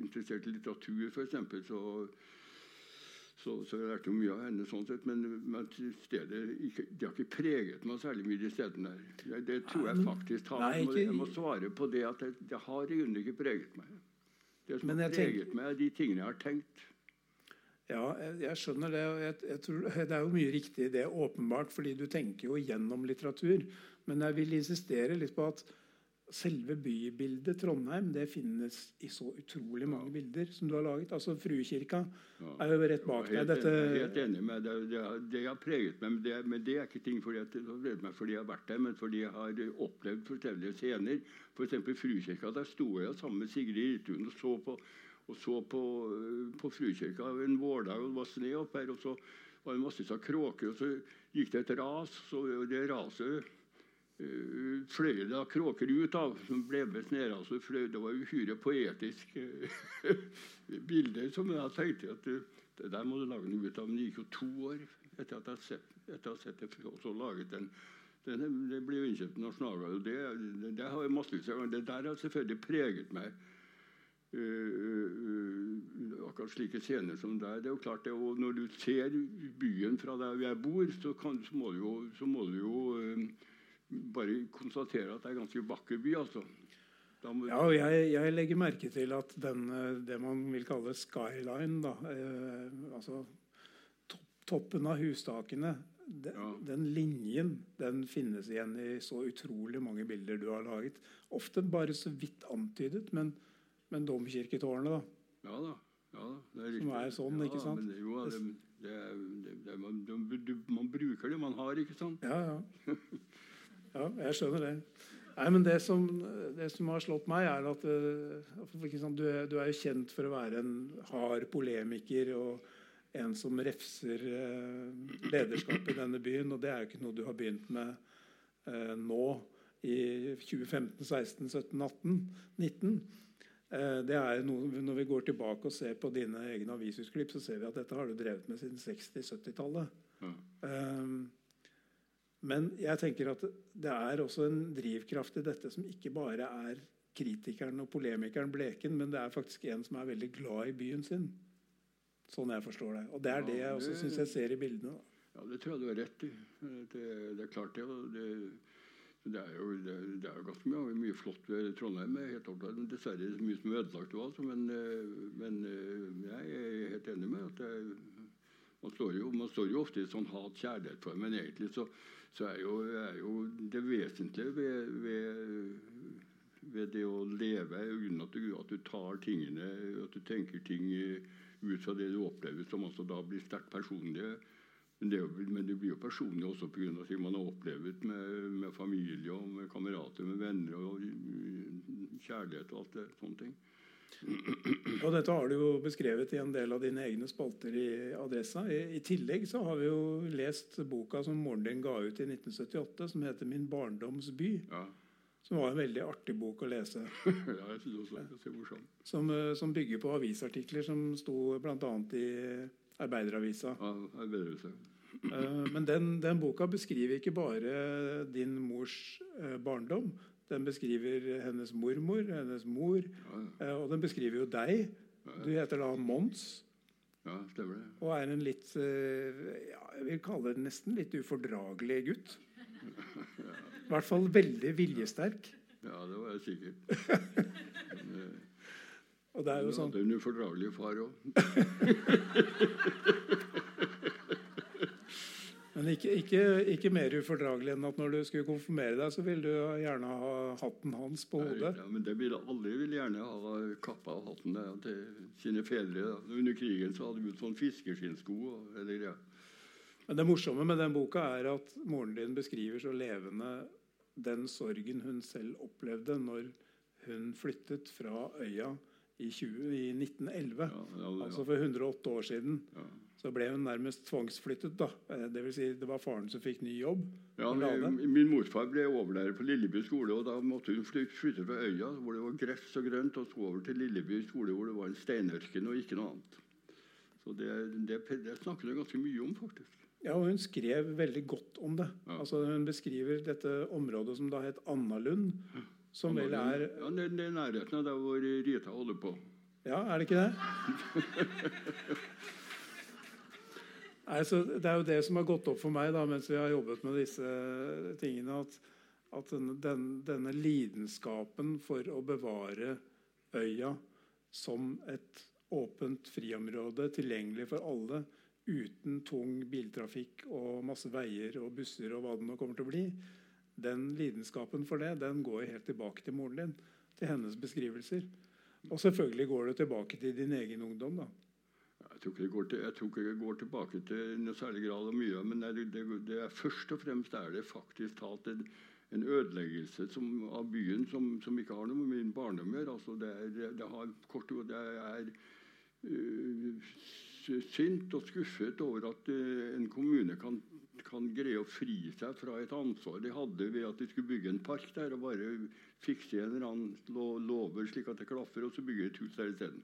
interessert i litteratur, f.eks. Så så, jeg lærte mye av henne sånn sett. Men, men stedet ikke, de har ikke preget meg særlig mye, de stedene der. Det, det tror jeg faktisk har. Nei, ikke... Jeg må svare på det at det, det har i grunnen ikke preget meg. Det som har preget tenk... meg, er de tingene jeg har tenkt. Ja, jeg, jeg skjønner det. og jeg, jeg tror, Det er jo mye riktig i det, åpenbart, fordi du tenker jo gjennom litteratur. Men jeg vil insistere litt på at selve bybildet Trondheim det finnes i så utrolig mange bilder som du har laget. Altså Fruekirka ja. er jo rett bak deg. Dette... Helt enig med deg. Det, det, har preget meg. Men det, men det, er ikke ting fordi, at, meg fordi jeg har vært der, men fordi jeg har opplevd forskjellige scener. F.eks. Fruekirka. Der sto jeg sammen med Sigrid Irtun og så på, og så på, på Fruekirka en vårdag, og det var snø opp her. og så var det masse av kråker, og så gikk det et ras. og det raset fløy det kråker ut av, som ble med ned. Altså, fløy, det var uhyre poetisk uh, bilde som jeg tenkte at uh, det der må du lage noe ut av. Men det gikk jo to år etter at jeg sett, etter ha sett det, og så laget den. den det ble jo innkjøpt Nasjonalgalleriet. Det, det, det, har jeg massevis av Det der har selvfølgelig preget meg. Uh, uh, akkurat slike scener som der. det er jo klart det, og Når du ser byen fra der jeg bor, så, kan, så må du jo, må du jo bare konstatere at det er en ganske vakker by. altså. Må... Ja, og jeg, jeg, legger merke til at den, det man vil kalle skyline, da, eh, altså to toppen av hustakene, de, ja. den linjen den finnes igjen i så utrolig mange bilder du har laget. Ofte bare så vidt antydet, men, men domkirketårnet, da. Ja da. Ja, det er. Som er sånn, ja, ikke sant? Men det, jo, det, det, man, man, bruker det man har, ikke sant? Ja, ja. Ja, jeg skjønner det. Nei, men det som, det som har slått meg, er at uh, du, er, du, er, jo kjent for å være en hard polemiker og en som refser uh, lederskapet i denne byen. Og det er jo ikke noe du har begynt med uh, nå i 2015, 16, 17, 18, 19. Det er noe, når vi går tilbake og ser på dine egne avisutklipp, så ser vi at dette har du drevet med siden 60-70-tallet. Mm. Men jeg tenker at det er også en drivkraft i dette som ikke bare er kritikeren og polemikeren Bleken, men det er faktisk en som er veldig glad i byen sin. Sånn jeg forstår det. Og det er ja, det jeg også syns jeg ser i bildene. Ja, det tror jeg du har rett i. Det, det er klart, det. det, det er jo det, det er ganske mye, mye, flott ved Trondheim. Helt opptatt, dessverre mye som er ødelagt. Altså, men, men, jeg er helt enig med at det Man står jo, man står jo ofte i sånn hat-kjærlighet for men egentlig så, så er, jo, er, jo, det vesentlige ved, ved, ved, det å leve uten at du, at du tar tingene At du tenker ting ut fra det du opplever, som også da blir sterkt personlige. Men det, men det, blir jo personlig også pga. ting man har opplevd med, med, familie og med kamerater, med venner og kjærlighet og alt det sånne ting. Og dette har du jo beskrevet i en del av dine egne spalter i Adressa. I, I, tillegg så har vi jo lest boka som moren din ga ut i 1978, som heter 'Min barndoms by'. Ja. Som var en veldig artig bok å lese. ja, jeg synes også det er morsomt. Som, eh, som bygger på avisartikler som sto bl.a. i Arbeideravisa. Ja, Arbeideravisa. Eh, men den, den, boka beskriver ikke bare din mors eh, barndom. Den beskriver hennes mormor, hennes mor, ja, ja. og den beskriver jo deg. Du heter da Mons. Ja, stemmer det. Og er en litt ja, Jeg vil kalle det nesten litt ufordragelig gutt. I hvert fall veldig viljesterk. Ja, det var jeg sikkert. Og det er jo sånn... Du hadde en ufordragelig far òg. Men ikke, ikke, ikke, mer ufordragelig enn at når du skulle konfirmere deg, så ville du gjerne ha hatten hans på hodet. Ja, men det ville Alle ville gjerne ha kappa av hatten der, til sine fedre. Under krigen så hadde vi sånn fiskeskinnsko. Eller, ja. Men det morsomme med den boka er at moren din beskriver så levende den sorgen hun selv opplevde når hun flyttet fra øya i, 20, i 1911. Ja, ja, ja. Altså for 108 år siden. Så ble hun nærmest tvangsflyttet. da. Eh, det, vil si, det var faren som fikk ny jobb. Ja, Min morfar ble overlærer på Lilleby skole, og da måtte hun flytte fra øya, hvor det var gress og grønt, og så over til Lilleby skole, hvor det var en steinørken og ikke noe annet. Så det, det, det snakker hun ganske mye om, faktisk. Ja, og Hun skrev veldig godt om det. Ja. Altså, hun beskriver dette området som da het Annalund. Som vel er Ja, Det er nærheten av der hvor Rita holder på. Ja, er det ikke det? Nei, Det er jo det som har gått opp for meg da, mens vi har jobbet med disse tingene. At, at denne, den, denne, lidenskapen for å bevare øya som et åpent friområde, tilgjengelig for alle, uten tung biltrafikk og masse veier og busser og hva det nå kommer til å bli, den lidenskapen for det den går helt tilbake til moren din. Til hennes beskrivelser. Og selvfølgelig går det tilbake til din egen ungdom. da. Jeg tror, ikke det går, til, jeg tror ikke det går tilbake til noe særlig grad av mye. Men det, det, det er først og fremst er det faktisk talt en, en ødeleggelse som, av byen som, som, ikke har noe med min barndom å gjøre. Altså det, er, det, har kort det er uh, sint og skuffet over at uh, en kommune kan kan greie å fri seg fra et ansvar de hadde ved at de skulle bygge en park der og bare fikse en eller annen lover slik at det klaffer, og så bygge et hus der isteden.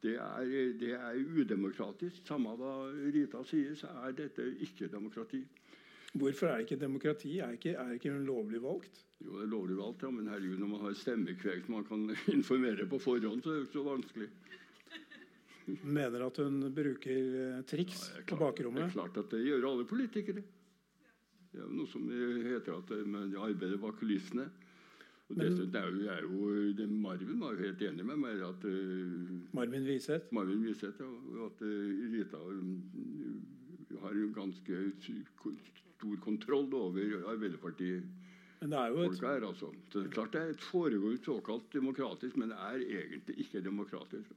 Det er, det er udemokratisk. Samme hva Rita sier, så er dette ikke demokrati. Hvorfor er det ikke demokrati? Er ikke, er ikke hun lovlig valgt? Jo, det er lovlig valgt, ja, men herregud, når man har stemmekveg som man kan informere på forhånd, så er det ikke så vanskelig. Mener at hun bruker eh, triks ja, på bakrommet? Det er klart at det gjør alle politikere. Det er jo noe som heter at man arbeider bak kulissene. Og Men, det, det, er jo, er jo det, Marvin var jo helt enig med meg. at uh, Marvin Wiseth? Marvin Wiseth, ja. At uh, Rita uh, har jo ganske stor kontroll over Arbeiderpartiet. Men det er jo et... Her, altså. Så det er klart det er et foregår såkalt demokratisk, men det er egentlig ikke demokratisk. Altså.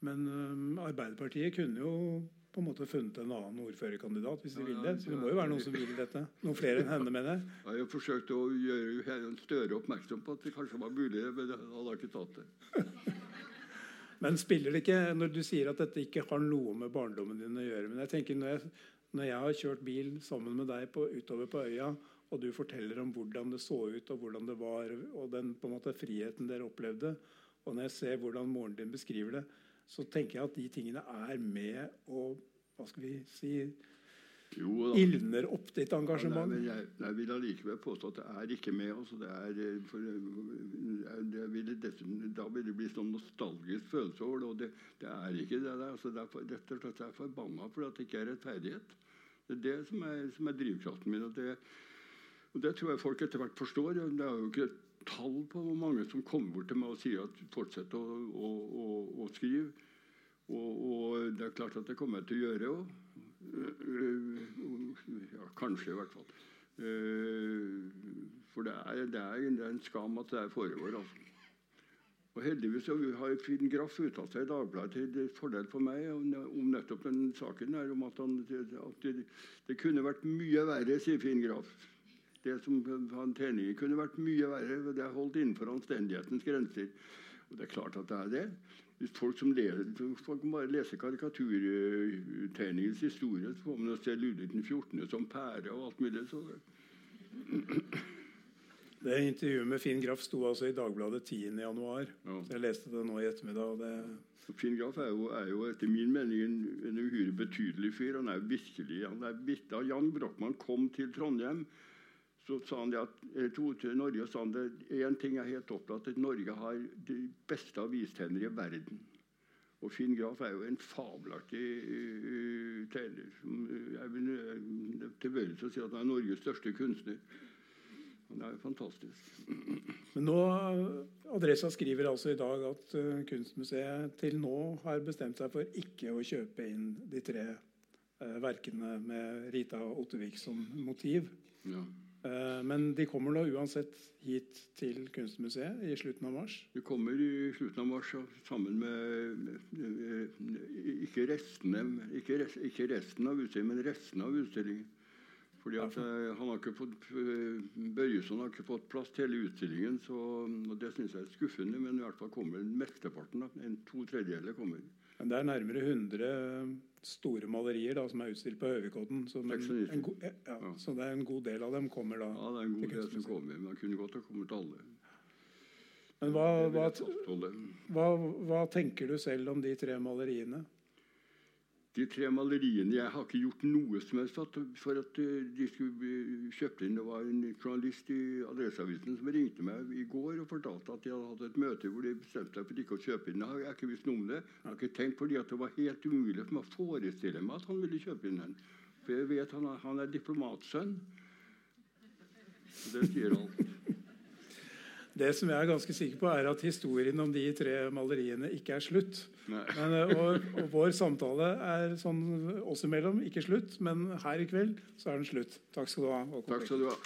Men Arbeiderpartiet kunne jo på en måte funnet en annen ordførerkandidat hvis de vil det. Så det må jo være noen som vil dette. Noen flere enn henne, mener jeg. Ja, jeg forsøkte forsøkt å gjøre Støre oppmerksom på at det kanskje var mulig, men han hadde ikke tatt det. men spiller det ikke, når du sier at dette ikke har noe med barndommen din å gjøre men jeg tenker når jeg, når jeg har kjørt bil sammen med deg på, utover på øya, og du forteller om hvordan det så ut, og hvordan det var, og den på en måte friheten dere opplevde, og når jeg ser hvordan moren din beskriver det, så tenker jeg at de tingene er med og hva skal vi si jo, ildner opp ditt engasjement. Ja, nei, jeg, jeg, vil allikevel påstå at det er ikke med. oss. det er, eh, for, jeg det vil dessuten, da vil det bli sånn nostalgisk følelse over det. Og det, det er ikke det. Altså, det er, rett og slett er forbanna for at det ikke er rettferdighet. Det er det som er, som er drivkraften min. Og det, og det tror jeg folk etter hvert forstår. Det er jo ikke tall på hvor mange som kommer bort til meg og sier at fortsett å, å, å, å skrive. Og, og, det er klart at det kommer jeg til å gjøre òg. Ja, kanskje, i hvert fall. For det er, det er, det er en skam at det foregår. altså. Og Heldigvis har Finn Graff uttalt seg i Dagbladet til fordel for meg om nettopp den saken. her, om at, han, at det, det, kunne vært mye verre, sier Finn Graff. Det som han Terningen kunne vært mye verre. Det er holdt innenfor anstendighetens grenser. Og det er klart at det er det. Hvis folk som leser, folk bare leser karikaturtegningens historie, så får man se Ludvig 14. som pære og alt mulig. så det intervjuet med Finn Graff sto altså i Dagbladet 10.1. Ja. Jeg leste det nå i ettermiddag. Det... Finn Graff er jo, er jo, etter min mening en, en uhyre betydelig fyr. Han er virkelig, han er, Da Jan Brochmann kom til Trondheim, så sa han det at, to til Norge og sa han det, en ting er helt opplagt, at Norge har de beste avistenner i verden. Og Finn Graff er jo en fabelaktig uh, tegner. Jeg vil uh, tilbøyelig til å si at han er Norges største kunstner. Det er jo fantastisk. Men nå, Adressa skriver altså i dag at uh, Kunstmuseet til nå har bestemt seg for ikke å kjøpe inn de tre verkene med Rita Ottervik som motiv. Ja. Men de kommer nå uansett hit til Kunstmuseet i slutten av mars? De kommer i slutten av mars sammen med, ikke, restene, ikke, rest, ikke resten av utstillingen, men restene av utstillingen. Fordi at uh, han har ikke fått, uh, Bøyesen har ikke fått plass til hele utstillingen. Så, og Det syns jeg er skuffende, men i hvert fall kommer mesteparten. En to tredjedeler kommer. Men det er nærmere 100 store malerier da, som er utstilt på Høvikodden. Så, ja, ja. så, det er en god del av dem kommer da? Ja, det er en god del som kommer. Men det kunne godt ha kommet alle. Men hva, hva, hva, hva tenker du selv om de tre maleriene? De tre maleriene Jeg har ikke gjort noe som helst for at eh, de skulle bli kjøpt inn. Det var en journalist i Adresseavisen som ringte meg i går og fortalte at de hadde hatt et møte hvor de bestemte seg for ikke å kjøpe inn. Jeg har ikke visst noe om det. Jeg har ikke tenkt fordi at det var helt umulig for meg å forestille meg at han ville kjøpe inn den. For jeg vet han er, han er diplomatsønn. Det sier alt. Det som jeg er ganske sikker på, er at historien om de tre maleriene ikke er slutt. Men, eh, og, og, vår samtale er sånn oss imellom ikke slutt, men her i kveld så er den slutt. Takk skal du ha. Takk skal du ha.